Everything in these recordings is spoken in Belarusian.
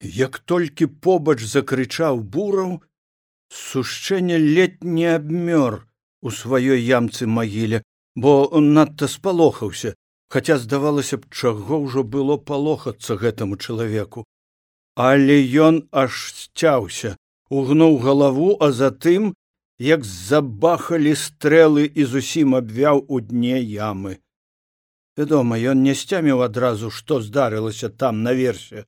як толькі побач закрычаў бураў сушчэнне ледь не абмёр у сваёй ямцы магіле бо он надта спалохаўся хаця здавалася б чаго ўжо было палохацца гэтаму чалавеку. Але ён аж сцяўся угнуў галаву а затым як забахалі стрэлы і зусім абвяў у дне ямы. Вядома ён не сцяміў адразу што здарылася там наверсе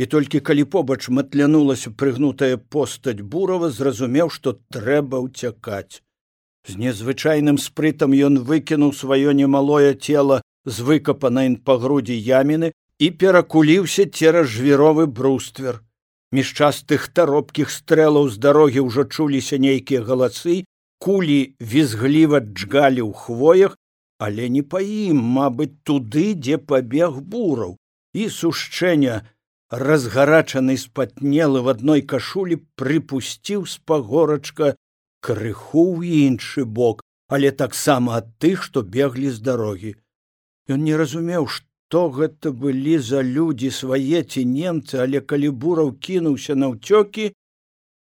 і толькі калі побач матлянулася прыгнутая постаць бурава зразумеў што трэба ўцякаць. З незвычайным спрытам ён выкінуў сваё немалое цело з выкапанай па грудзі яміны і перакуліўся цераз жвіровы бруствер. Між частых таропкіх стрэлаў з дарогі ўжо чуліся нейкія галасы кулі візгліва джгалі ў хвоях але не па ім мабыць туды дзе пабег бураў. І сушчэння разгарачаны спатнелы в адной кашулі прыпусціў з пагорачка крыху ў іншы бок але таксама ад тых што беглі з дарогі ён не разумеў што то гэта былі за людзі свае ці немцы але калі бураў кінуўся на ўцёкі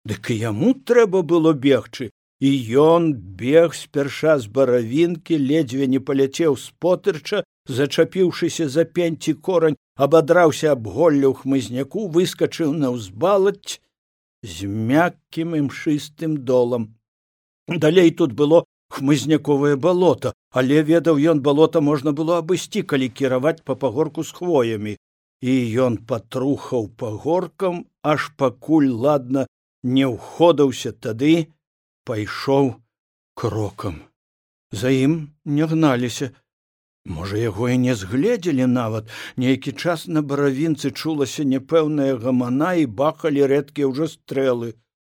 дык і яму трэба было бегчы. І ён бег спярша з баравінкі ледзьве не паляцеў з потырча зачапіўшыся за пенці корань абадраўся аб голлю хмызняку выскачыў на ўзбалаць з мяккім імшыстым долам. Далей тут было хмызняковае балото але ведаў ён балота можна было абысці калі кіраваць па пагорку з хвоямі. І ён патрухаў пагоркам аж пакуль ладна не ўходаўся тады пайшоў крокам. За ім не гналіся можа яго і не згледзелі нават. Нейкі час на баравінцы чулася няпэўная гамана і бахалі рэдкія ўжо стрэлы.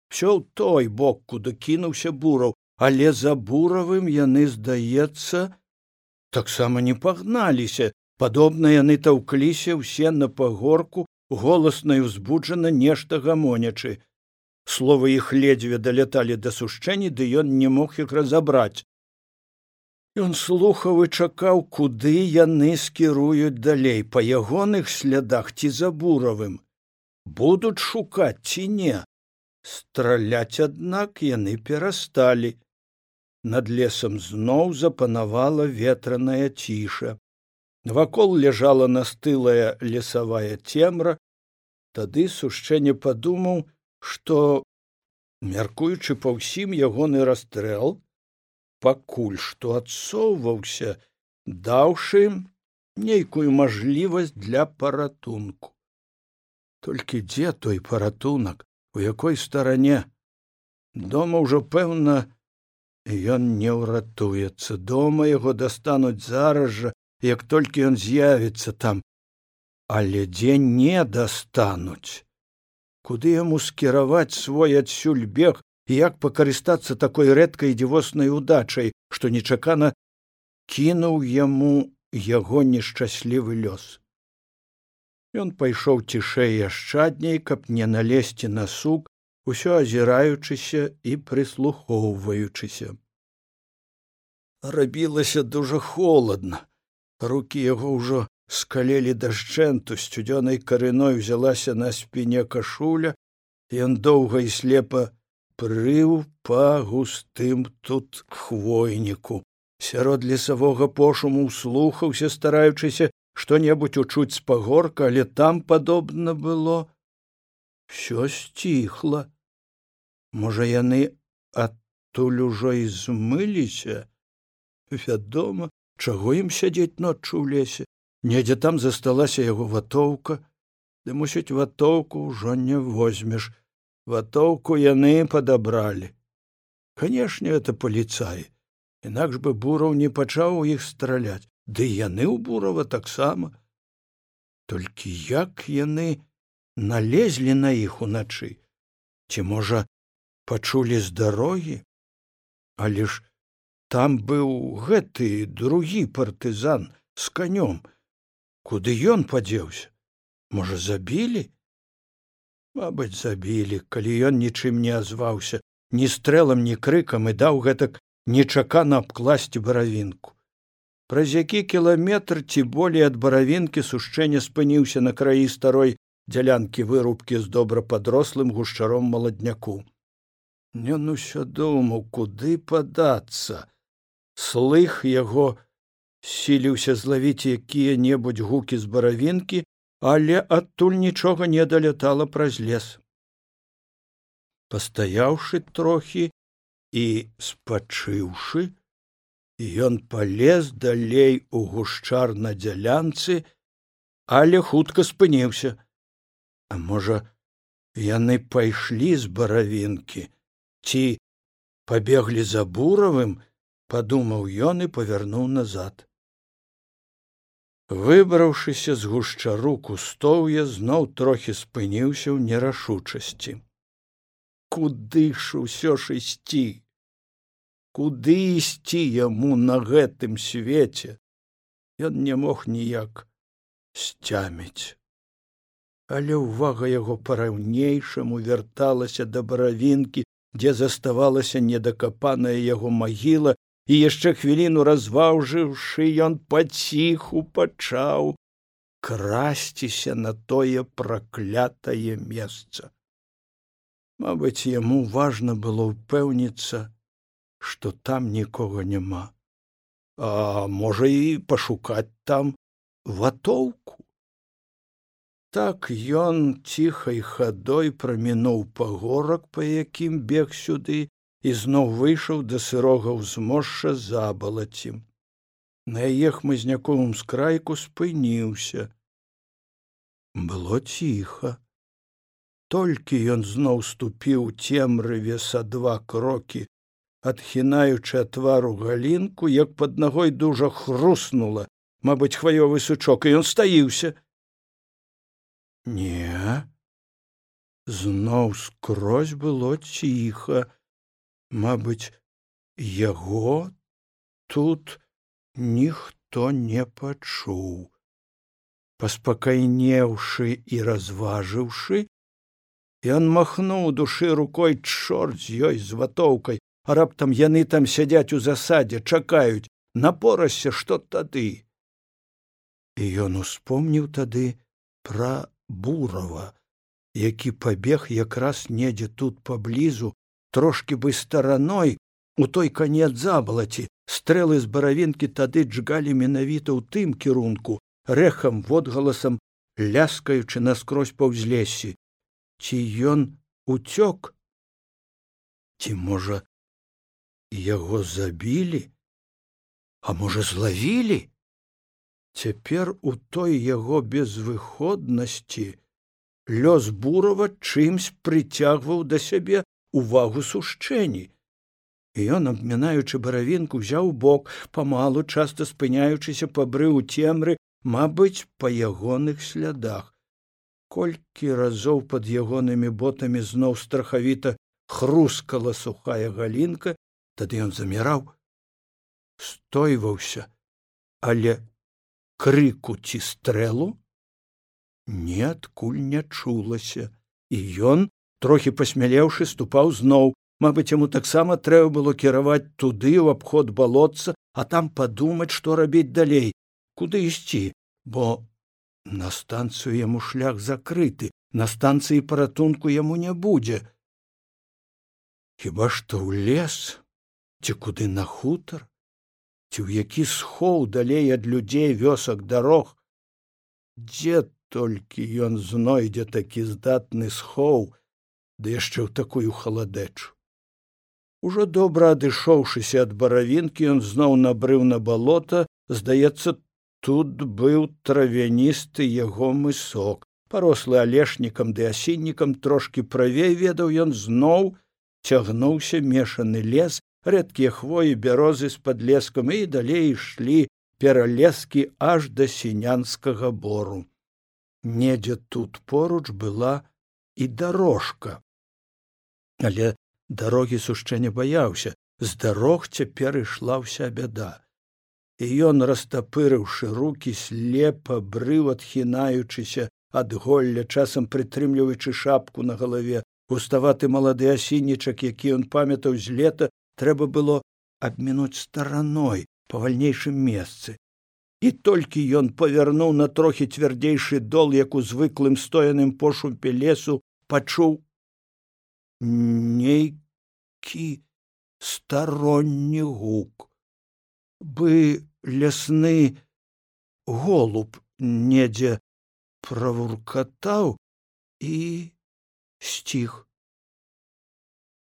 Все ў той бок куды кінуўся бураў. Але за буравым яны здаецца таксама не пагналіся. Падобна яны таўкліся ўсе на пагорку голасна і ўзбуджана нешта гамонячы. Словы іх ледзьве даляталі да сушчэнні ды ён не мог іх разабраць Ён слухаў і чакаў куды яны скіруюць далей па ягоных слядах ці за буравым. Будуць шукаць ці не? Страляць аднак яны перасталі. Над лесам зноў запанавала ветраная ціша. Вакол ляжала настылая лесавая цемра. Тады сушчэнне падумаў што мяркуючы па ўсім ягоны расстрэл пакуль што адсоўваўся даўшы нейкую мажлівасць для паратунку. Толькі дзе той паратунак у якой старане? Дома ўжо пэўна ён не ўратуецца. Дома яго дастануць зараз жа як толькі ён з'явіцца там. Але дзе не дастануць? Куды яму скіраваць свой адсюль бег і як пакарыстацца такой рэдкай дзівоснай удачай што нечакана кінуў яму яго нешчаслівы лёс. Ён пайшоў цішэй яшчадней каб не налезці на сук усё азіраючыся і прыслухоўваючыся. Рабілася дужа холодна руки яго ўжо скалелі дашчэнту сцюдзёнай карыной узялася на спіне кашуля ён доўга і слепа прыў па густым тут хвойніку. Сярод лесавога пошуму слухаўся стараючыся што небудзь учуць з пагорка але там падобна было. Все сціхла. Можа яны адтуль ужо і змыліся? Вядома чаго ім сядзець ноччу ў лесе? Недзе там засталася яго ватоўка. Ды мусіць ватоўку ўжо не возьмеш ватоўку яны падабралі. Канешне это паліцаі інакш бы бураў не пачаў у іх страляць. Ды яны ў бурава таксама. Толькі як яны налезлі на іх уначы? Ці можа пачулі з дарогі? Але ж там быў гэты другі партызан з канём. Куды ён падзеўся? Можа забілі мабыць забілі калі ён нічым не азваўся ні стрэлам ні крыкам і даў гэтак нечакана абкласці баравінку. Праз які кіламетр ці болей ад баравінкі сушчэння спыніўся на краі старой дзялянкі вырубкі з добра падрослым гушчаром маладняку. Ён усё думаў куды падацца. Слых яго сіліўся злавіць якія-небудзь гукі з баравінкі але адтуль нічога не далятала праз лес. Пастаяўшы трохі і спачыўшы ён палез далей у гушчар на дзялянцы але хутка спыніўся. А можа яны пайшлі з баравінкі ці пабеглі за буравым падумаў ён і павярнуў назад выбраўшыся з гушчару кустоўя зноў трохі спыніўся ў нерашучасці. Куды ж усё ж ісці? Куды ісці яму на гэтым свеце? Ён не мог ніяк сцяміць. Але ўвага яго параўнейшаму вярталася да баравінкі дзе заставалася недакапаная яго магіла і яшчэ хвіліну разваўжыўшы ён паціху пачаў красціся на тое праклятае месца. Мабыць яму важна было ўпэўніцца што там нікога няма. А можа і пашукаць там ватоўку. Так ён ціхай хадой прамінуў пагорак па якім бег сюды ізноў выйшаў да сырога ўзмошша забалацім на яе хмызняковым скрайку спыніўся. Было ціха. Толькі ён зноў ступіў цемрыве са два крокі адхінаючы ад твару галінку як пад нагой дужа хруснула мабыць хваёвы сучок і ён стаіўся. Не. Зноў скрозь было ціха Мабыць, яго тут ніхто не пачуў. Паспакайнеўшы і разважыўшы, ён махнуў душы рукой чорт з ёй з ватоўкай, а раптам яны там сядзяць у засадзе, чакаюць, напорася, што тады. І ён успомніў тады пра бурава, які пабег якраз недзе тут паблізу трошки бы стараной у той канец забалаці стрэлы з баравінкі тады джгалі менавіта ў тым кірунку рэхам водгаласам ляскаючы наскрозь па ўзлесі ці ён уцёк? Ці можа яго забілі? А можа злавілі? Цяпер у той яго безвыходнасці лёс бурава чымсь прыцягваў да сябе увагу сушчэнні і ён абмінаючы баравінку взяў бок памалу часта спыняючыся пабрыў цемры мабыць па ягоных слядах. Колькі разоў пад ягонымі ботамі зноў страхавіта хрускала сухая галінка тады ён заміраў стойваўся але крыку ці стрэлу неадкуль не чулася. І ён трохі пасмялеўшы ступаў зноў. Мабыць яму таксама трэба было кіраваць туды ў абход балотца а там падумаць што рабіць далей. Куды ісці? Бо на станцыю яму шлях закрыты на станцыі паратунку яму не будзе. Хіба што ў лес? Ці куды на хутар? Ці ў які схоў далей ад людзей вёсак дарог? Дзе толькі ён знойдзе такі здатны схоў ды яшчэ ў такую халадэчу. Ужо добра адышоўшыся ад баравінкі ён зноў набрыў на балота здаецца тут быў травяністы яго мысок. Парослы алешнікам ды асіннікам трошки правей ведаў ён зноў цягнуўся мешаны лес рэдкія хвоі бярозы з падлескам і далей ішлі пералескі аж да сінянскага бору. Недзе тут поруч была і дарожка але дарогі сушчэння баяўся. З дарог цяпер ішла ўся бяда. І ён растапырыўшы руки слепа брыў адхінаючыся ад голля часам прытрымліваючы шапку на галаве. Густаваты малады асіннічак які ён памятаў з лета трэба было абмінуць стараной павальнейшым месцы. І толькі ён павярнуў на трохі цвярдзейшы дол як у звыклым стояным пошупе лесу пачуў нейкі старонні гук. Бы лясны голуб недзе правуркатаў і сціх.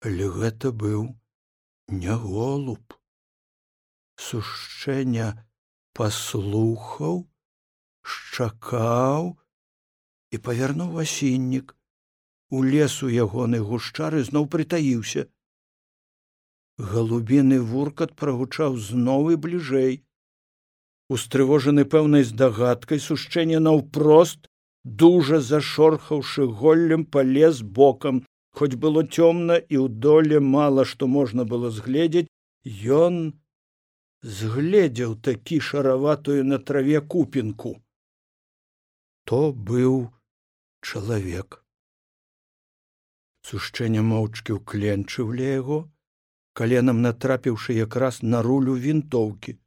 Але гэта быў не голуб. Сушчэння паслухаў шчакаў і павярнуў асіннік у лесу ягоны гушчары зноў прытаіўся. Галубіны вуркат прагучаў зноў і бліжэй. Устрывожаны пэўнай здагадкай сушчэнне наўпрост дужа зашорхаўшы голлем палез бокам хоць было цёмна і ў доле мала што можна было згледзець ён згледзеў такі шараватую на траве купінку. То быў чалавек сушчэнне моўчкі ўкленчыў ля яго каленам натрапіўшы якраз на рулю вінтоўкі.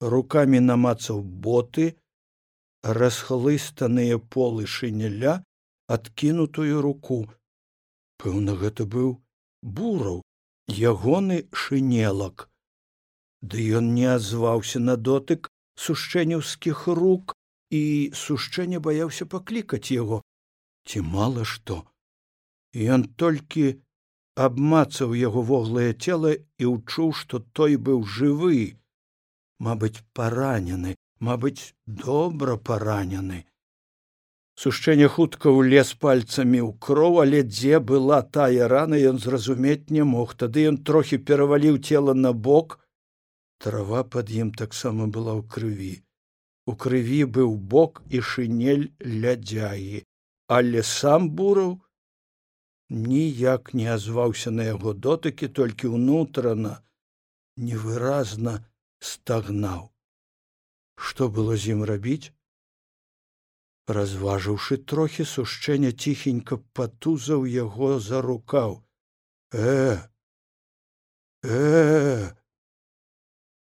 Рукамі намацаў боты расхлыстаныя полы шынеля адкінутую руку. Пэўна гэта быў бураў ягоны шынелак. Ды ён не азваўся на дотык сушчэнеўскіх рук і сушчэнне баяўся паклікаць яго. Ці мала што ён толькі абмацаў яго воглае цела і ўчуў што той быў жывы мабыць паранены мабыць добра паранены. Сушчэнне хутка ўлез пальцамі ў кроў але дзе была тая рана ён зразумець не мог. Тады ён трохі пераваліў цела на бок. Трава под ім таксама была ў крыві. У крыві быў бок і шынель лядзяі але сам бураў ніяк не азваўся на яго дотыкі толькі ўнутрана невыразна стагнаў. Што было з ім рабіць? Разважыўшы трохі сушчэння ціхенька патузаў яго за рукаў. Э э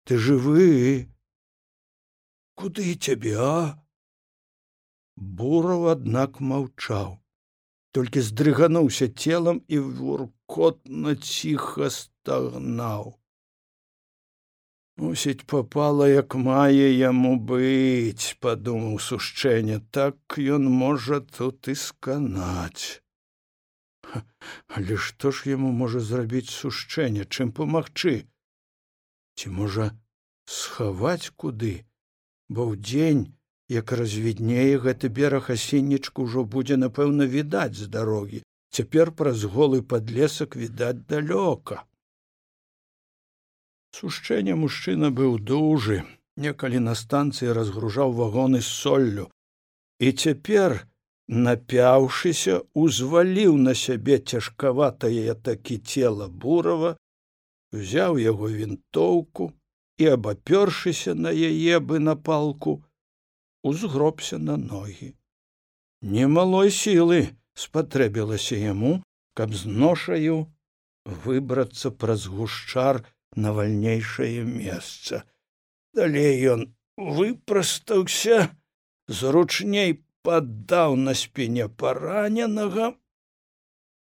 ты жывы? Куды цябе а? Бураў аднак маўчаў толькі здрыгануўся целам і вуркотна ціха стагнаў. Мусіць попала як мае яму быць падумаў сушчэнне так ён можа тут і сканаць але што ж яму можа зрабіць сушчэнне чым памагчы? Ці можа схаваць куды? Бо ў дзень як развіднее гэты бераг асеннічку ўжо будзе напэўна відаць з дарогі. Цяпер праз голы падлесак відаць далёка. Сушчэнне мужчына быў дужы. Некалі на станцыі разгружаў вагоны з соллю. І цяпер напяўшыся узваліў на сябе цяжкаватае такі цела бурава узяў яго вінтоўку і абапёршыся на яе бы на палку узгробся на ногі. Немалой сілы спатрэбілася яму каб з ношаю выбрацца праз гушчар на вальнейшае месца. Далей ён выпрастаўся зручней паддаў на спіне параненага.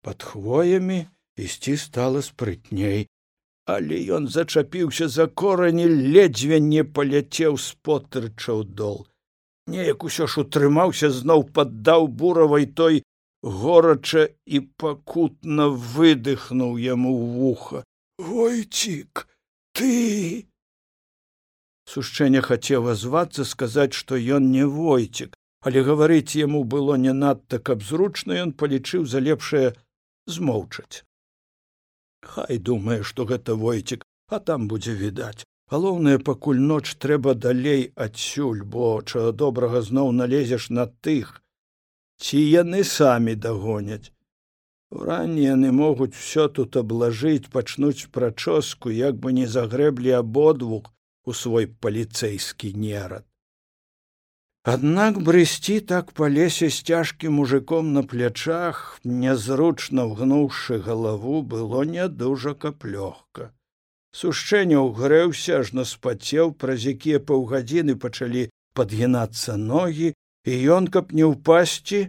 Под хвоямі ісці стала спрытней. Але ён зачапіўся за корані ледзьве не паляцеў з потырчаў дол неяк усё ж утрымаўся зноў паддаў буравай той горача і пакутна выдыхнуў яму вуха. Войцік ты! Сушчэнне хацеў азвацца сказаць што ён не войцік але гаварыць яму было не надта каб зручна ён палічыў за лепшае змоўчаць. Хай думае што гэта войцік а там будзе відаць галоўнае пакуль ноч трэба далей адсюль бо чаго добрага зноў налезеш на тых ці яны самі дагоняць. Уранні яны могуць усё тут аблажыць пачнуць прачоску як бы не загрэблі абодвух у свой паліцэйскі нерад. Аднак брысці так па лесе з цяжкім мужиком на плячах, нязручна ўгнуўшы галаву, было не дужа каб Сушчэнне ўгрэўся, ажно спацеў, праз якія паўгадзіны пачалі падгінацца ногі, і ён, каб не ўпасці,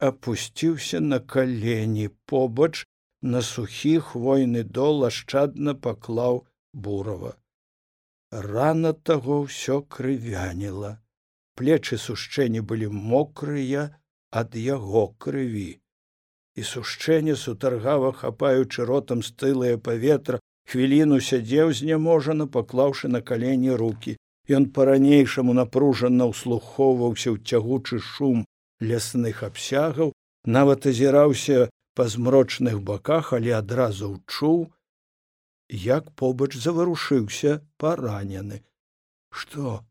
опусціўся на калені побач на сухі хвойны дол ашчадна паклаў бурава. Рана таго ўсё крывяніла. Плечы сушчэнні былі мокрыя ад яго крыві. І сушчэнне сутаргава хапаючы ротам стылае паветра, хвіліну сядзеў зняможана, паклаўшы на калені руки. Ён па-ранейшаму напружана ўслухоўваўся ў цягучы шум лясных абсягаў, нават азіраўся па змрочных баках, але адразу ўчуў, як побач заварушыўся паранены. Што,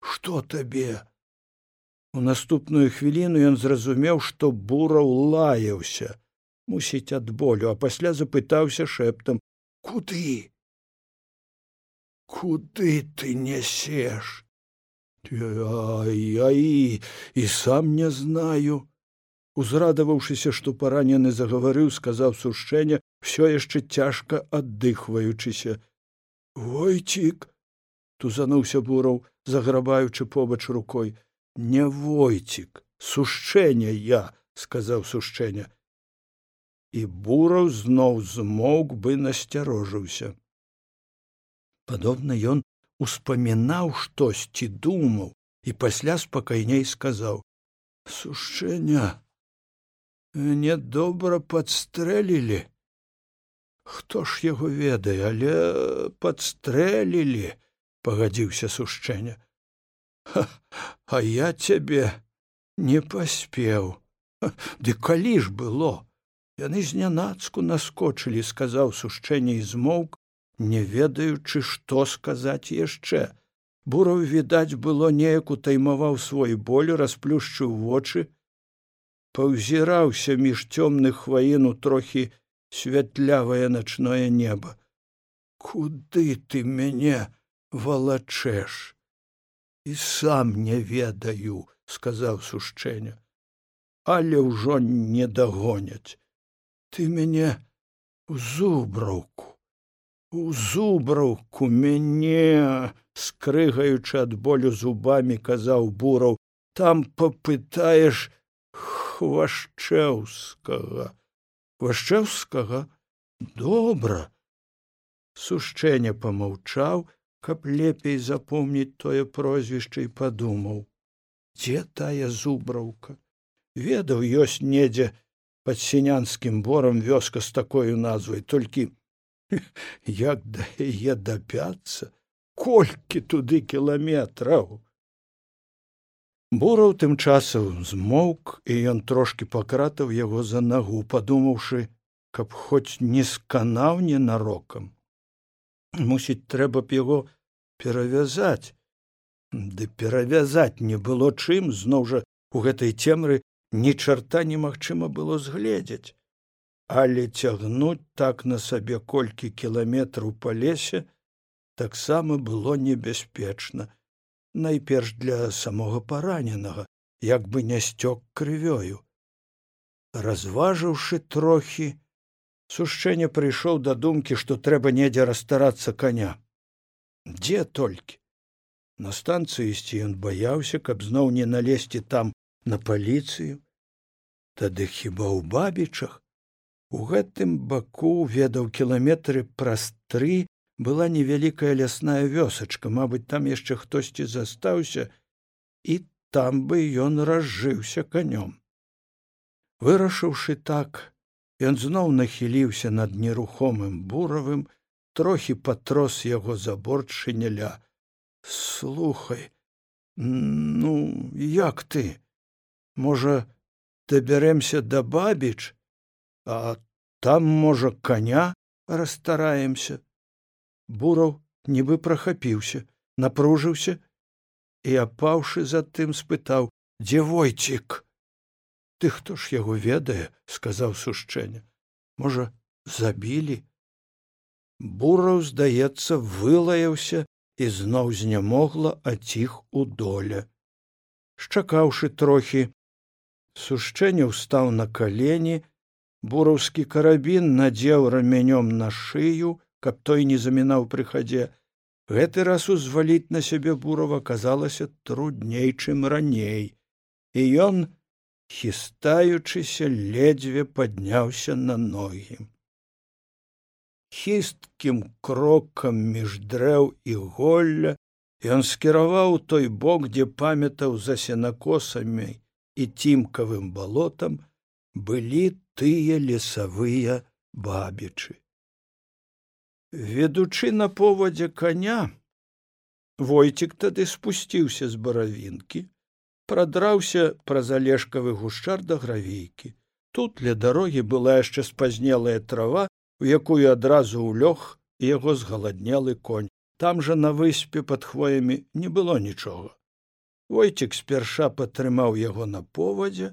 што табе? У наступную хвіліну ён зразумеў, што бураў лаяўся, мусіць ад болю, а пасля запытаўся шэптам: « Куды? Куды ты я і і сам не знаю. Узрадаваўшыся што паранены загаварыў сказаў сушчэння все яшчэ цяжка аддыхваючыся. Войцік тузануўся бураў заграбаючы побач рукой. Не войцік сушчэння я сказаў сушчэння і бураў зноў змоўк бы насцярожыўся. Падобна ён успамінаў штосьці думаў і пасля спакайней сказаў сушчэння мне добра падстрэлілі. Хто ж яго ведае але падстрэлілі пагадзіўся сушчэння а я цябе не паспеў. Ды калі ж было яны знянацку наскочылі сказаў сушчэнне і змоўк не ведаючы што сказаць яшчэ. Бураў відаць было неяк утаймаваў свой боль расплюшчыў вочы паўзіраўся між цёмных хваіну трохі святлявае начное неба. Куды ты мяне валачэш? І сам не ведаю сказаў сушчэння але ўжо не дагоняць ты мяне у зубраўку у зубраўку мяне скрыгаючы ад болю зубамі казаў бураў там папытаеш хвашчэўскага. Хвашчэўскага? Добра. Сушчэнне помаўчаў каб лепей запомніць тое прозвішча і падумаў. Дзе тая зубраўка ведаў ёсць недзе пад сінянскім борам вёска з такою назвай толькі як да яе дапяцца колькі туды кіламетраў бураў тым часам змоўк і ён трошки пакратаў яго за нагу падумаўшы каб хоць не сканаў ненарокам мусіць трэба б яго перавязаць ды перавязаць не было чым зноў жа у гэтай цемры ні чарта немагчыма было згледзець але цягнуць так на сабе колькі кіламетраў па лесе таксама было небяспечна найперш для самога параненага як бы не сцёк крывёю. Разважыўшы трохі сушчэнне прыйшоў да думкі што трэба недзе расстарацца коня дзе толькі? На станцыю ісці ён баяўся каб зноў не налезці там на паліцыю тады хіба ў бабічах У гэтым баку ведаў кіламетры праз тры была невялікая лясная вёсачка, мабыць, там яшчэ хтосьці застаўся, і там бы ён разжыўся канём. Вырашыўшы так, ён зноў нахіліўся над нерухомым буравым, трохі патрос яго заборт шыняля. Слухай, ну, як ты? Можа, дабярэмся да бабіч, а там можа коня расстараемся. Бураў нібы прахапіўся напружыўся і апаўшы затым спытаў дзе войцік ты хто ж яго ведае сказаў сушчэння можа забілі бураў здаецца вылаяўся і зноў знямогла аціх у доля шчакаўшы трохі сушчэнне ўстаў на калені бураўскі карабін надзеў рамянём на шыю каб той не замінаў пры хадзе гэты раз узваліць на сябе бурова казалася трудней чым раней. І ён хістаючыся ледзьве падняўся на ногі. Хісткім крокам між дрэў і голля ён скіраваў той бок дзе памятаў за сенакосамі і цімкавым балотам былі тыя лесавыя бабічы. Ведучы на повадзе коня войцік тады спусціўся з баравінкі прадраўся праз алешкавы гушчар да гравейкі. Тут ля дарогі была яшчэ спазнелая трава у якую адразу ўлёг яго згаладнелы конь. Там жа на выспе пад хвоямі не было нічога войцік спярша падтрымаў яго на повадзе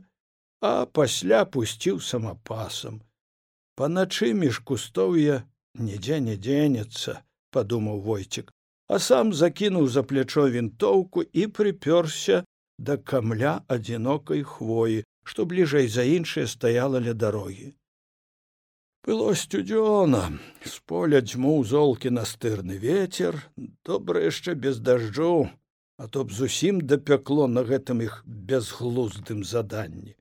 а пасля пусціў самапасам. Паначы між кустоўя нідзе не дзенецца падумаў войцік а сам закінуў за плячо вінтоўку і прыпёрся да камля адзінокай хвоі што бліжэй за іншае стаяла ля дарогі. Было сцюдзёна з поля дзьмуў золкі настырны ветер добра яшчэ без дажджу а то б зусім дапякло на гэтым іх безглуздым заданні.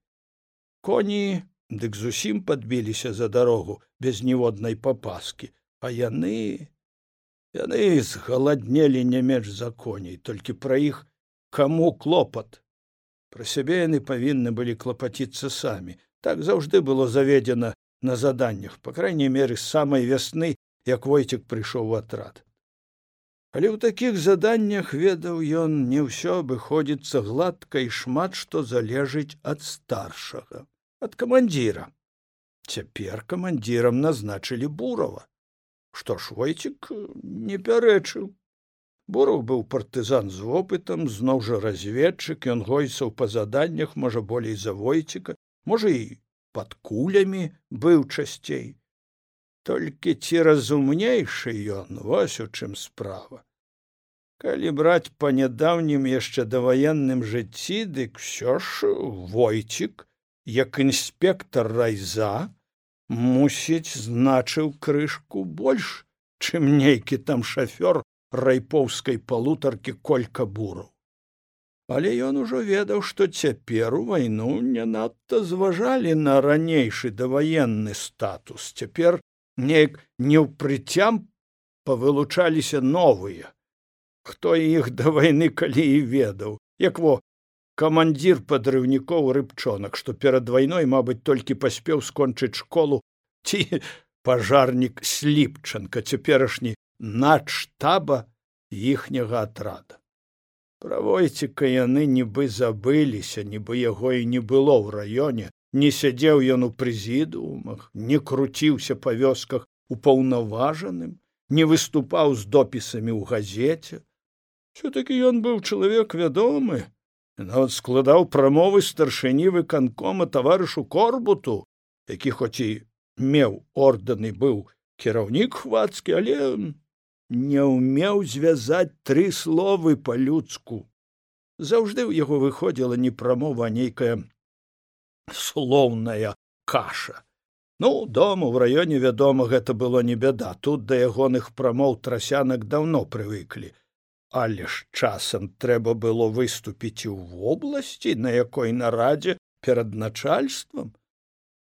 Коні дык зусім падбіліся за дарогу без ніводнай папаскі а яны яны згаладнелі не менш за коней толькі пра іх каму клопат. Пра сябе яны павінны былі клапаціцца самі. Так заўжды было заведзена на заданнях по крайней меры з самай вясны як войцік прыйшоў у атрад але ў такіх заданнях ведаў ён не ўсё абыходзіцца гладка і шмат што залежыць ад старшага ад камандзіра. Цяпер камандзірам назначылі бурова што ж войцік не пярэчыў. Буров быў партызан з вопытам зноў жа разведчык ён гойцаў па заданнях можа болей за войціка можа і пад кулямі быў часцей толькі ці разумнейшы ён вось у чым справа. Калі браць па нядаўнім яшчэ даваенным жыцці дык ўсё ж войцік як інспектор райза мусіць значыў крышку больш чым нейкі там шафёр райпоўскай палутаркі колька буру але ён ужо ведаў што цяпер у вайну не надта зважалі на ранейшы даваенны статус. Цяпер неяк не ў прыцям павылучаліся новыя. Хто іх да вайны калі і ведаў. Як во камандзір падрыўнікоў рыбчонак што перад вайной мабыць толькі паспеў скончыць школу ці пажарнік сліпчанка цяперашні надштаба іхняга атрада. Правойціка яны нібы забыліся нібы яго і не было ў раёне не сядзеў ён у прэзідуумах не круціўся па вёсках упаўнаважаным не выступаў з допісамі ў газеце. Все таки ён быў чалавек вядомы нават складаў прамовы старшыні выканкома таварышу корбуту які хоць і меў орданы быў кіраўнік хвацкі але не ўмеў звязаць тры словы па людску заўжды ў яго выходзіла не прамова нейкая слоўная каша. Ну дома ў раёне вядома гэта было не бяда. Тут да ягоных прамоў трасянак даўно прывыклі. Але ж часам трэба было выступіць у вобласці на якой нарадзе перад начальствам.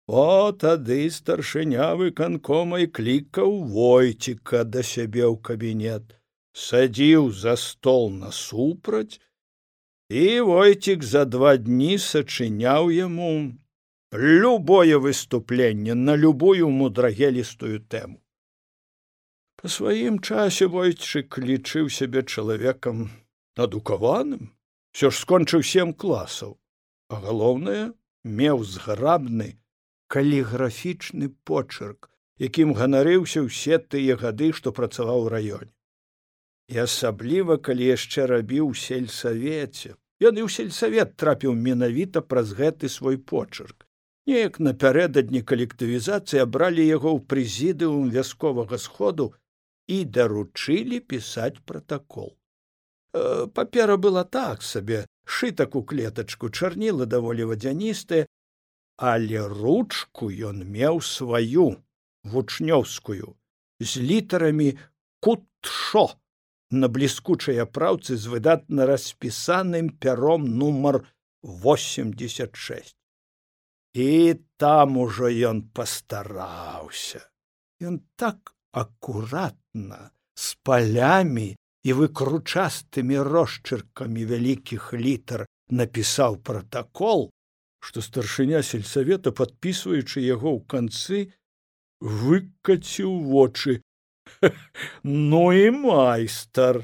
О тады старшыня выканкома і клікаў войціка да сябе ў кабінет. Садзіў за стол насупраць і войцік за два дні сачыняў яму любое выступленне на любую мудрагелістую тэму. Па сваім часе войчык лічыў сябе чалавекам адукаваным все ж скончыў сем класаў а галоўнае меў зграбны каліграфічны почырк якім ганарыўся ўсе тыя гады што працаваў у раёне і асабліва калі яшчэ рабіў сельсавеце. Ён і ў сельсавет трапіў менавіта праз гэты свой почырк. Неяк напярэдадні калектывізацыі абралі яго ў прэзідыум вясковага сходу і даручылі пісаць пратакол. Э, папера была так сабе шытак у клетачку чарніла даволі вадзяністая але ручку ён меў сваю вучнёўскую з літарамі кутшо на бліскучай апраўцы з выдатна распісаным пяром нумар восемьдесят шесть і там ужо ён пастараўся. Ён так акуратна з палямі і выкручастымі росчыркамі вялікіх літар напісаў пратакол што старшыня сельсавета падпісваючы яго ў канцы выкаціў вочы ну і майстар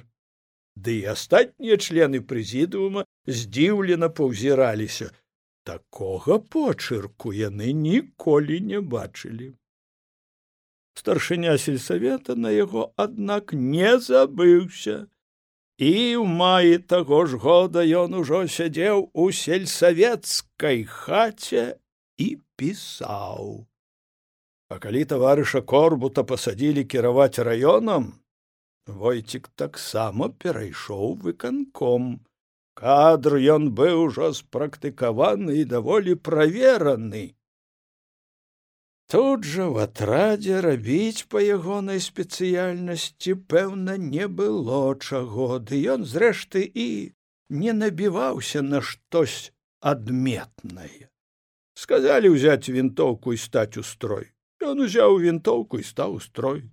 ды і астатнія члены прэзідыума здзіўлена паўзіраліся такога почырку яны ніколі не бачылі. Старшыня сельсавета на яго аднак не забыўся. І ў маі таго ж года ён ужо сядзеў у сельсавецкай хаце і пісаў А калі таварыша корбута пасадзілі кіраваць раёнам, войцік таксама перайшоў выканком. Кадр ён быў ужо спрактыкаваны і даволі правераны. Тут жа в атрадзе рабіць па ягонай спецыяльнасці, пэўна, не было чаго, ды ён зрэшты і не набіваўся на штось адметнае. Сказалі ўзяць вінтоўку і стаць у строй. Ён узяў вінтоўку і стаў строй.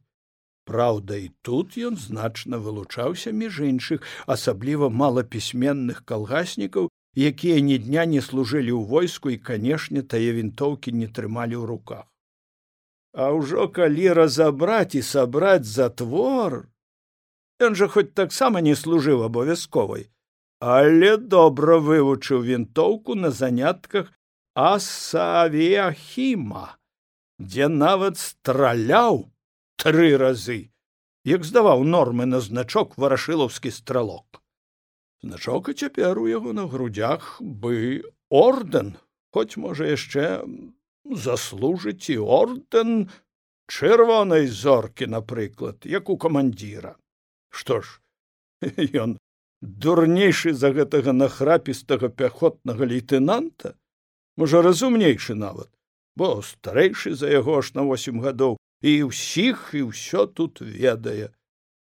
Праўда, і тут ён значна вылучаўся між іншых, асабліва малапісьменных калгаснікаў, якія ні дня не служылі ў войску і, канешне, тае вінтоўкі не трымалі ў руках. А ўжо калі разабраць і сабраць затвор, ён жа хоць таксама не служыў абавязковай, але добра вывучыў вінтоўку на занятках асавіахіма дзе нават страляў тры разы. Як здаваў нормы на значок варашылаўскі стралок значок і цяпер у яго на грудях бы ордэн. Хоць можа яшчэ заслужыць і ордэн чырвонай зоркі напрыклад як у камандзіра. Што ж ён дурнейшы за гэтага нахрапістага пяхотнага лейтенанта можа разумнейшы нават бо старэйшы за яго аж на восем гадоў і ўсіх і ўсё тут ведае.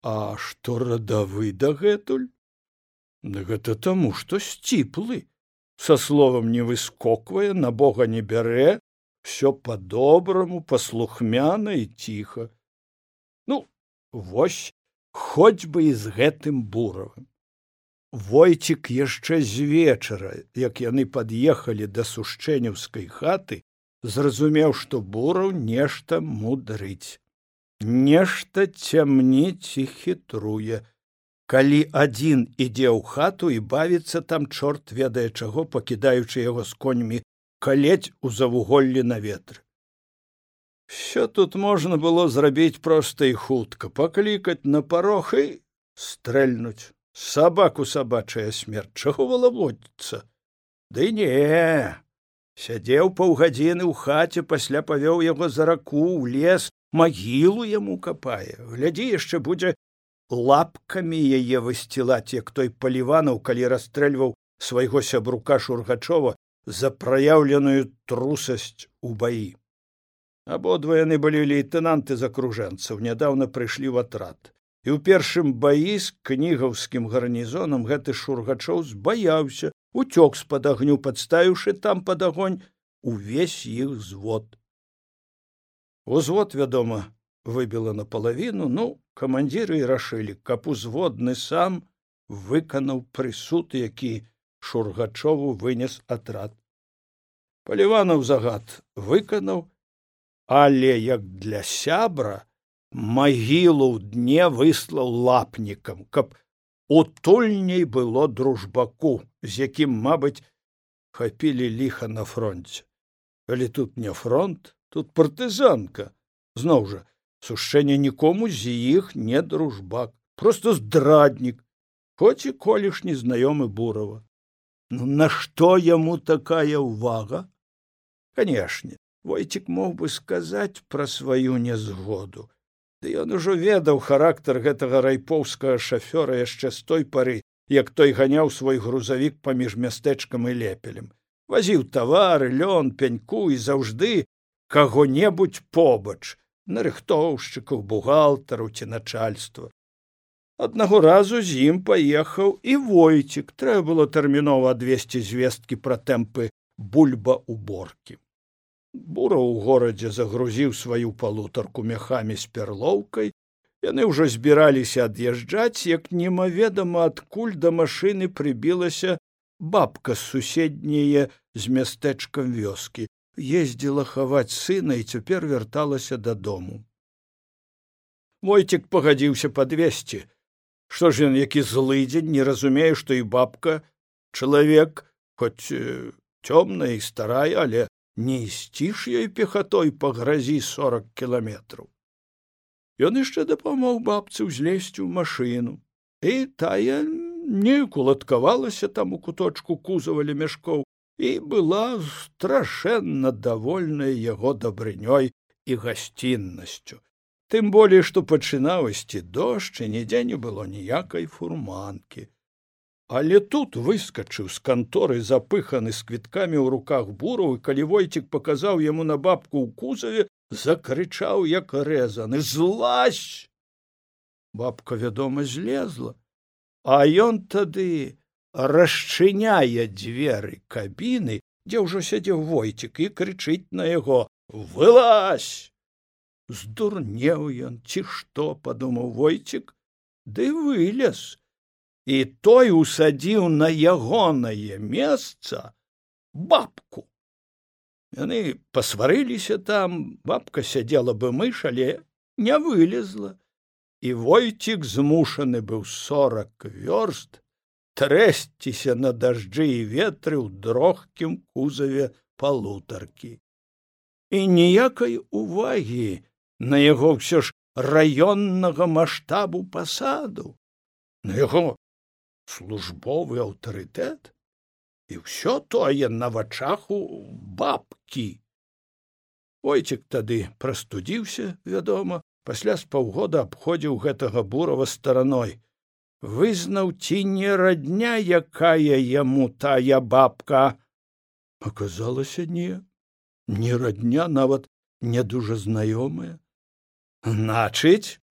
А што радавы дагэтуль? Да гэта таму што сціплы. Са словам не выскоквае на бога не бярэ все по-добраму паслухмяна і ціха. Ну вось хоць бы і з гэтым буравым. Войцік яшчэ з вечара як яны пад'ехалі да сушчэнеўскай хаты зразумеў што бураў нешта мудрыць. Нешта цямніць і хітруе. Калі адзін ідзе ў хату і бавіцца там чорт ведае чаго пакідаючы яго з коньмі калець у завуголлі на ветр все тут можна было зрабіць проста і хутка. Паклікаць на парог і стрэльнуць. Сабаку сабачая смерць. Чаго валаводіцца ды не сядзеў паўгадзіны ў хаце пасля павёў яго за раку ў лес магілу яму капае. Глядзі яшчэ будзе лапкамі яе высцілаць як той паліванаў калі расстрэльваў свайго сябрука шургачова за праяўленую трусасць у баі. Абодва яны былі лейтэнанты з акружэнцаў нядаўна прыйшлі ў атрад. І ў першым баі з кнігаўскім гарнізонам гэты шургачоў збаяўся уцёк з пад агню падставіўшы там пад агонь увесь іх звод. Узвод вядома выбіла напалавіну ну камандзіры і рашылі каб узводны сам выканаў прысуд які шургачову вынес атрад. Паліванаў загад выканаў але як для сябра магілу ў дне выслаў лапнікам каб утульней было дружбаку з якім мабыць хапілі ліха на фронте калі тут не фронт тут партызанка. Зноў жа сушэнне нікому з іх не дружбак просто здраднік хоць і колішні знаёмы бурава. Ну нашто яму такая ўвага? Канешне войцік мог бы сказаць пра сваю нязгоду ды ён ужо ведаў характар гэтага райпоўскага шафёра яшчэ з той пары як той ганяў свой грузавік паміж мястэчкам і лепелем. Вазіў тавары лён пяньку і заўжды каго небудзь побач нарыхтоўшчыкаў бухгалтару ці начальства. Аднаго разу з ім паехаў і войцік трэба было тэрмінова адвесці звесткі пра тэмпы бульба уборкі бура ў горадзе загрузіў сваю палутарку мяхамі з перлоўкай яны ўжо збіраліся ад'язджаць як немаведама адкуль да машыны прыбілася бабка з суседняе з мястэчкам вёскі. Ездзіла хаваць сына і цяпер вярталася дадому. Войцік пагадзіўся падвесці што ж ён які злыдзень не разумее што і бабка чалавек хоць цёмная і старая але не ісці ж ёй пехатой па гразі сорок кіламетраў ён яшчэ дапамог бабцы ўзлезці ў машыну і тая неяк уладкавалася там у куточку кузавалі мяшкоў і была страшэнна давольная яго дабрынёй і гасціннасцю тым болей што пачынаў ісці дождж і нідзе не было ніякай фурманкі але тут выскачыў з канторы запыханы з квіткамі ў руках бураў і калі войцік паказаў яму на бабку ў кузаве закрычаў як рэзаны злазь! Бабка вядома злезла а ён тады расчыняе дзверы кабіны дзе ўжо сядзеў войцік і крычыць на яго вылазь! Здурнеў ён ці што падумаў войцік ды вылез і той усадзіў на ягонае месца бабку. Яны пасварыліся там бабка сядзела бы мыш але не вылезла. І войцік змушаны быў сорак вёрст трэсціся на дажджы і ветры ў дрохкім кузаве палутаркі. І ніякай увагі на яго ўсё ж раённага маштабу пасаду на яго службовы аўтарытэт і ўсё тое на вачах у бабкі. Ойцік тады прастудзіўся вядома пасля з паўгода абходзіў гэтага бурава стараной. Вызнаў ці не радня якая яму тая бабка. Аказалася не. Не радня нават не дужа знаёмая. Значыць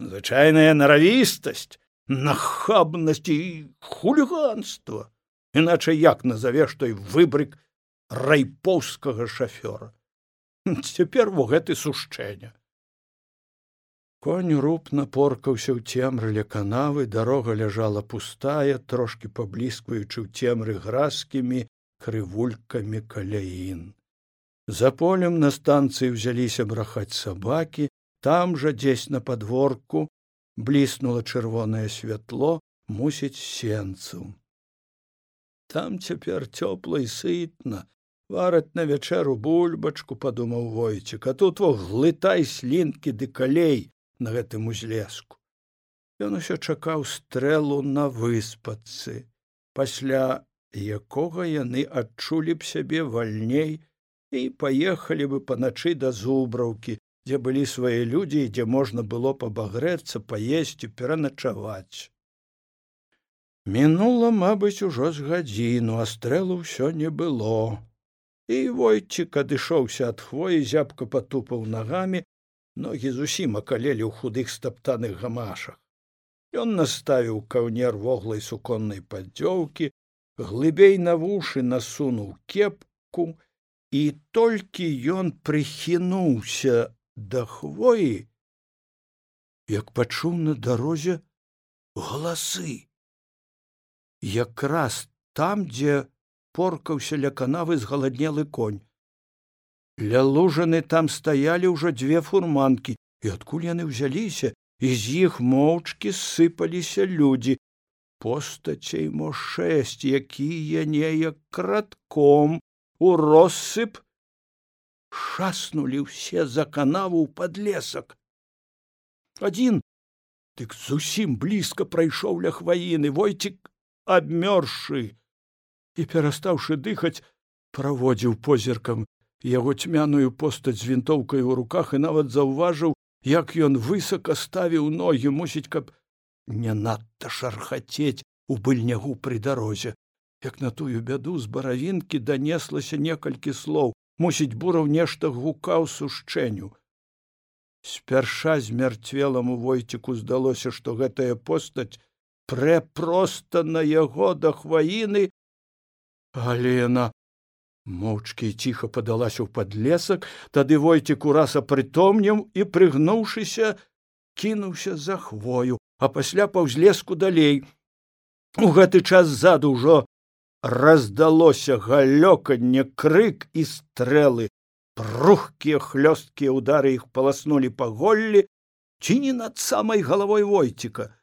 звычайная наравістасць нахабнасць і хуліганства іначай як назавеш той выбрык райпоўскага шафёра цяпер во гэты сушчэння конь руб напоркаўся ў цемрыле канавы дарога ляжала пустая трошки пабліскваючы ў цемры гразкімі крывулькамі каляін за полем на станцыі ўзяліся брахаць сабакі там жа дзесь на падворку бліснула чырвонае святло мусіць сенцу. Там цяпер цёпла і сытна вараць на вячэру бульбачку падумаў войцік а тут во глытай слінкі ды калей на гэтым узлеску. Ён усё чакаў стрэлу на выспацы пасля якога яны адчулі б сябе вальней і паехалі бы паначы да зубраўкі дзе былі свае людзі дзе можна было пабагрэцца паесці пераначаваць. Мінула мабыць ужо з гадзіну а стрэлу ўсё не было. І войцік адышоўся ад хвоі зябка патупаў нагамі ногі зусім акалелі ў худых стаптаных гамашах. Ён наставіў каўнер воглай суконнай паддзёўкі глыбей на вушы насунуў кепку і толькі ён прыхінуўся да хвоі як пачуў на дарозе галасы. Якраз там дзе поркаўся ля канавы згаладнелы конь. Ля лужаны там стаялі ўжо дзве фурманкі і адкуль яны ўзяліся і з іх моўчкі сыпаліся людзі. Постацей мо шэсць якія неяк кратком у россып шаснулі ўсе за канаву ў падлесак адзін дык зусім блізка прайшоў ля хваіны войцік абмёрзшы і перастаўшы дыхаць праводзіў позіркам яго цьмяную постаць з вінтоўкай у руках і нават заўважыў як ён высака ставіў ногі мусіць каб не надта шархацець у быльнягу пры дарозе як на тую бяду з баравінкі данеслася некалькі слоў мусіць бураў нешта гукаў сушчэню. Спярша змярцвеламу войціку здалося што гэтая постаць прэ проста на яго да хваіны. Але яна моўчкі ціха падалася ў падлесак тады войцік ураз апрытомнеў і прыгнуўшыся кінуўся за хвою а пасля паўзлеску далей. У гэты час ззаду ўжо раздалося галёканне крык і стрэлы рухкія хлёсткія ўдары іх паласнулі па голлі ці не над самай галавой войціка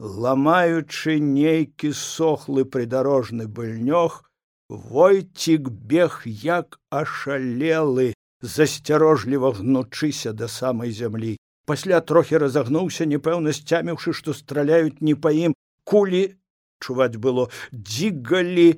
ламаючы нейкі сохлы прыдарожны быльнёг войцік бег як ашалелы засцярожліва гнучыся да самай зямлі пасля трохі разагнуўся непэўна сцяміўшы што страляюць не па ім кулі чуваць было дзігалі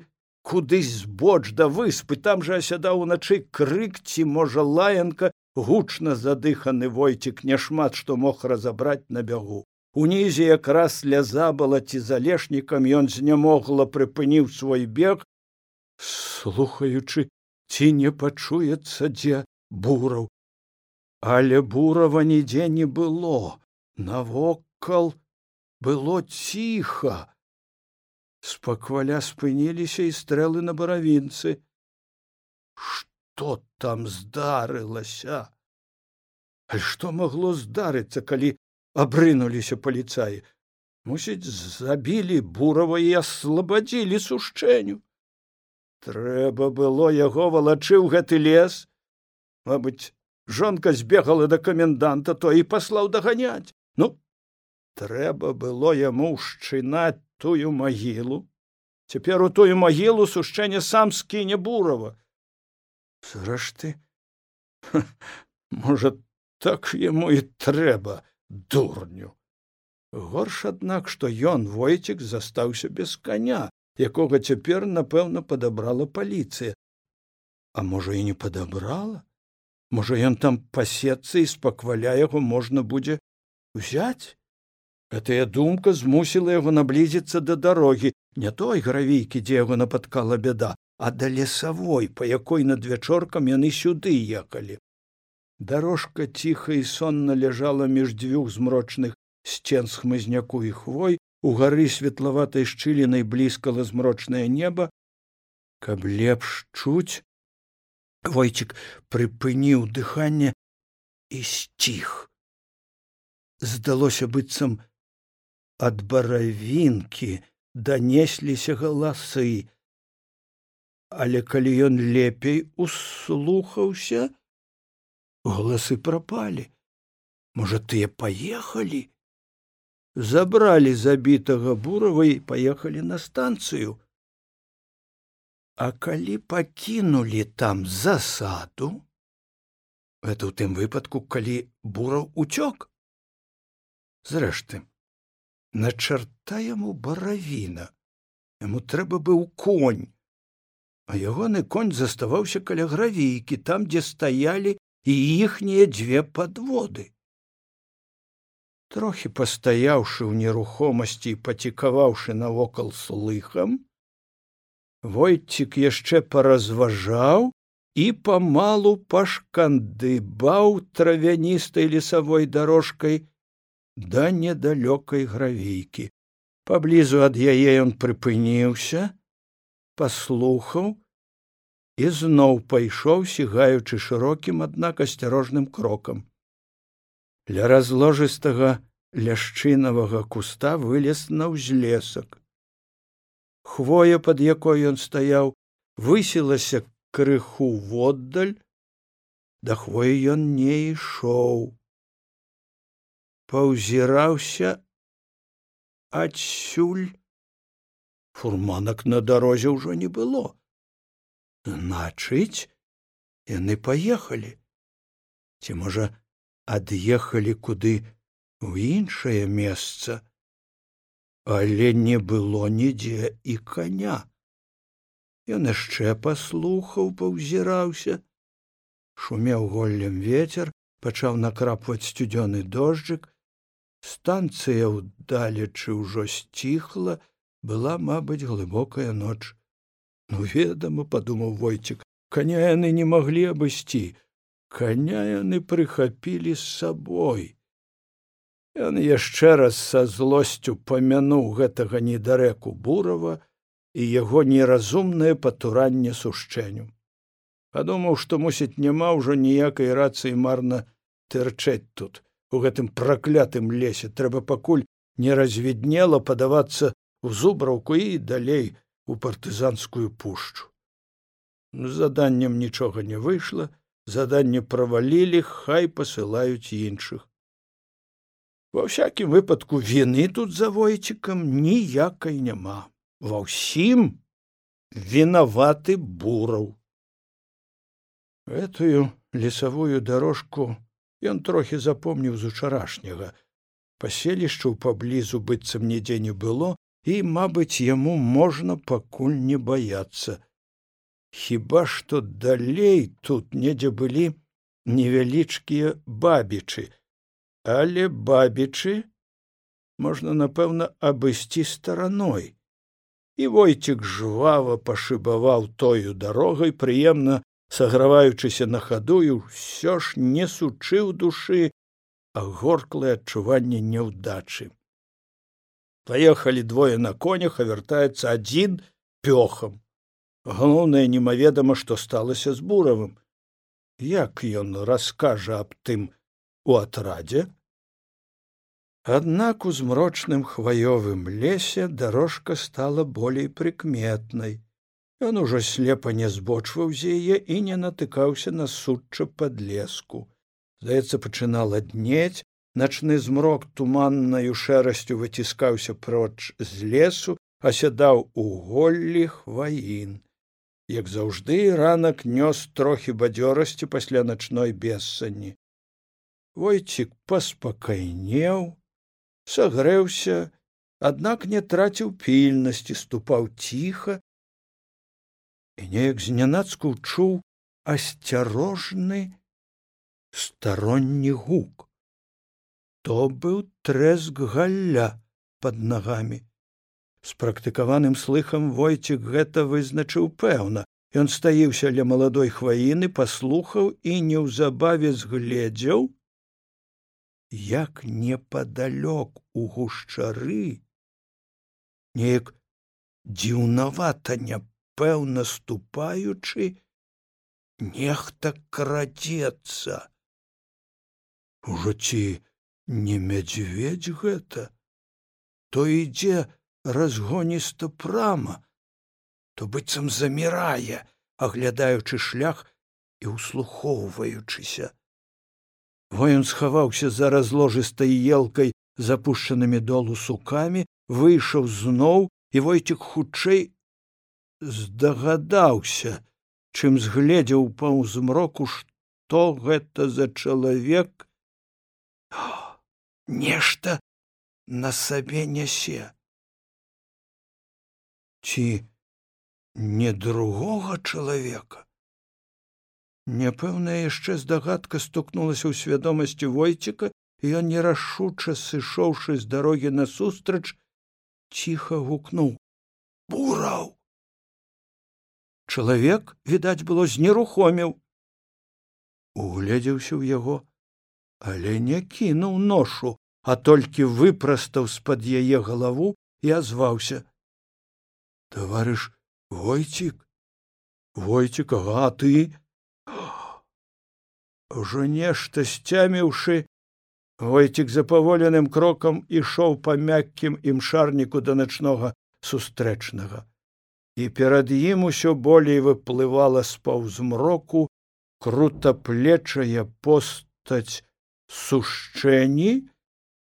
кудысь збоч да выспы там жа асядаў уначы крык ці можа лаянка гучна задыханы войцік няшмат што мог разабраць на бягу. Унізе якраз сляза была ці залешнікам ён знямогла прыпыніў свой бег слухаючы ці не пачуецца дзе бураў. Але бурава нідзе не было. Навокал было ціха спакваля спыніліся і стрэлы на баравінцы что там здарылася а? Што магло здарыцца калі абрынуліся паліцаі мусіць забілі бурава і аслабадзілі сушчэню трэба было яго валачы ў гэты лес. Мабыць жонка збегала да каменданта то і паслаў даганяць ну трэба было яму ўшчынаць тую магілу. Цяпер у тую магілу сушчэнне сам скіне бурава. Зрэшты можа так яму і трэба дурню. Горш аднак што ён войцік застаўся без каня якога цяпер напэўна падабрала паліцыя. А можа і не падабрала? Можа ён там пасецца і спакваля яго можна будзе узяць гэтая думка змусіла яго наблізіцца да дарогі. Не той гравійкі дзе яго напаткала бяда а да лесавой па якой над вячоркам яны сюды ехалі. Дарожка ціха і сонна ляжала між дзвюх змрочных сцен з хмызняку і хвой у гары светлаватай шчылінай блізкала змрочнае неба. Каб лепш чуць войцік прыпыніў дыханне і сціх. Здалося быццам ад баравінкі данесліся галасы. Але калі ён лепей услухаўся голасы прапалі. Можа тыя паехалі? Забралі забітага бурава і паехалі на станцыю. А калі пакінулі там засаду это ў тым выпадку калі бураў уцёк. Зрэшты на чарта яму баравіна. Яму трэба быў конь. А ягоны конь заставаўся каля гравійкі там дзе стаялі і іхнія дзве падводы. Трохі пастаяўшы ў нерухомасці і пацікаваўшы навокал слыхам войцік яшчэ паразважаў і памалу пашкандыбаў травяністай лесавой дарожкай да недалёкай гравейкі. Паблізу ад яе ён прыпыніўся паслухаў і зноў пайшоў сігаючы шырокім аднак асцярожным крокам. Ля разложыстага ляшчынавага куста вылез на ўзлесак хвоя пад якой ён стаяў высілася крыху воддаль да хвоі ён не ішоў паўзіраўся адсюль. Фурманак на дарозе ўжо не было. Значыць яны паехалі. Ці можа ад'ехалі куды у іншае месца. Але не было нідзе і коня ён яшчэ паслухаў паўзіраўся. Шумеў голлем ветер пачаў накрапваць сцюдзёны дожджык станцыя ўдалечы ўжо сціхла была мабыць глыбокая ноч. Ну ведама падумаў войцік каня яны не маглі абысці каня яны прыхапілі з сабой. Ён яшчэ раз са злосцю памянуў гэтага недарэку бурава і яго неразумнае патуранне сушчэню падумаў што мусіць няма ўжо ніякай рацыі марна тырчэць тут у гэтым праклятым лесе. Трэба пакуль не развіднела падавацца ў зубраўку і далей у партызанскую пушчу. Заданнем нічога не выйшла заданне правалілі хай пасылаюць іншых. Ва всякім выпадку віны тут за войцікам ніякай няма. Ва ўсім вінаваты бураў. Гэтую лесавую дарожку ён трохі запомніў з учарашняга. Паселішчаў паблізу быццам нідзе не было і мабыць яму можна пакуль не баяцца. Хіба што далей тут недзе былі невялічкія бабічы. Але бабічы можна напэўна абысці стараной. І войцік жвава пашыбаваў тою дарогай прыемна саграваючыся на хаду і ўсё ж не сучыў душы а горклае адчуванне няўдачы. Паехалі двое на конях а вяртаецца адзін пёхам. Галоўнае немаведама што сталася з буравым. Як ён раскажа аб тым у атрадзе? Аднак у змрочным хваёвым лесе дарожка стала болей прыкметнай ён ужо слепа не збочваў з яе і не натыкаўся на сучча пад леску здаецца пачынала днець начны змрок туманнаю шэрасцю выціскаўся проч з лесу асядаў у голлі хваін. Як заўжды ранак нёс трохі бадзёрасці пасля начной бессані. Войцік паспакайнеў сагрэўся аднак не траціў пільнасці ступаў ціха і неяк знянацку чуў асцярожны старонні гук. То быў трэск галля под нагамі. Спрактыкаваным слыхам войцік гэта вызначыў пэўна. Ён стаіўся ля маладой хваіны паслухаў і неўзабаве згледзеў як непадалёк у гушчары неяк дзіўнавата няпэўна ступаючы нехта крадзецца. Ужо ці не мядзведь гэта? То ідзе разгоніста прама то быццам замірае аглядаючы шлях і услухоўваючыся воін схаваўся за разложыстай елкай запушчанымі долу сукамі выйшаў зноў і войцік хутчэй здагадаўся чым згледзеў паўзмроку што гэта за чалавек. Нешта на сабе нясе ці не другога чалавека? Няпэўная яшчэ здагадка стукнулася ў свядомасці войціка і ён нерашуча сышоўшы з дарогі насустрач ціха гукнуў. Бураў чалавек відаць было знерухомеў угледзеўся ў яго але не кінуў ношу а толькі выпрастаў з пад яе галаву і азваўся. Товарыш войцік войцік ага ты? Ужо нешта сцяміўшы войцік запаволеным крокам ішоў па мяккім імшарніку да начнога сустрэчнага і перад ім усё болей выплывала з паўзмроку крутаплечая постаць сушчэнні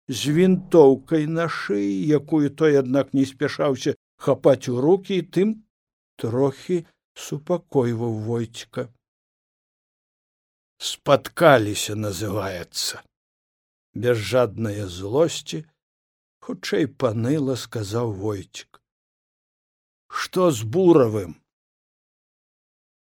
з вінтоўкай на шыі якую той аднак не спяшаўся хапаць у руки і тым трохі супакойваў войціка спаткаліся называется без жаднае злосці хутчэй паныла сказаў войцік што з буравым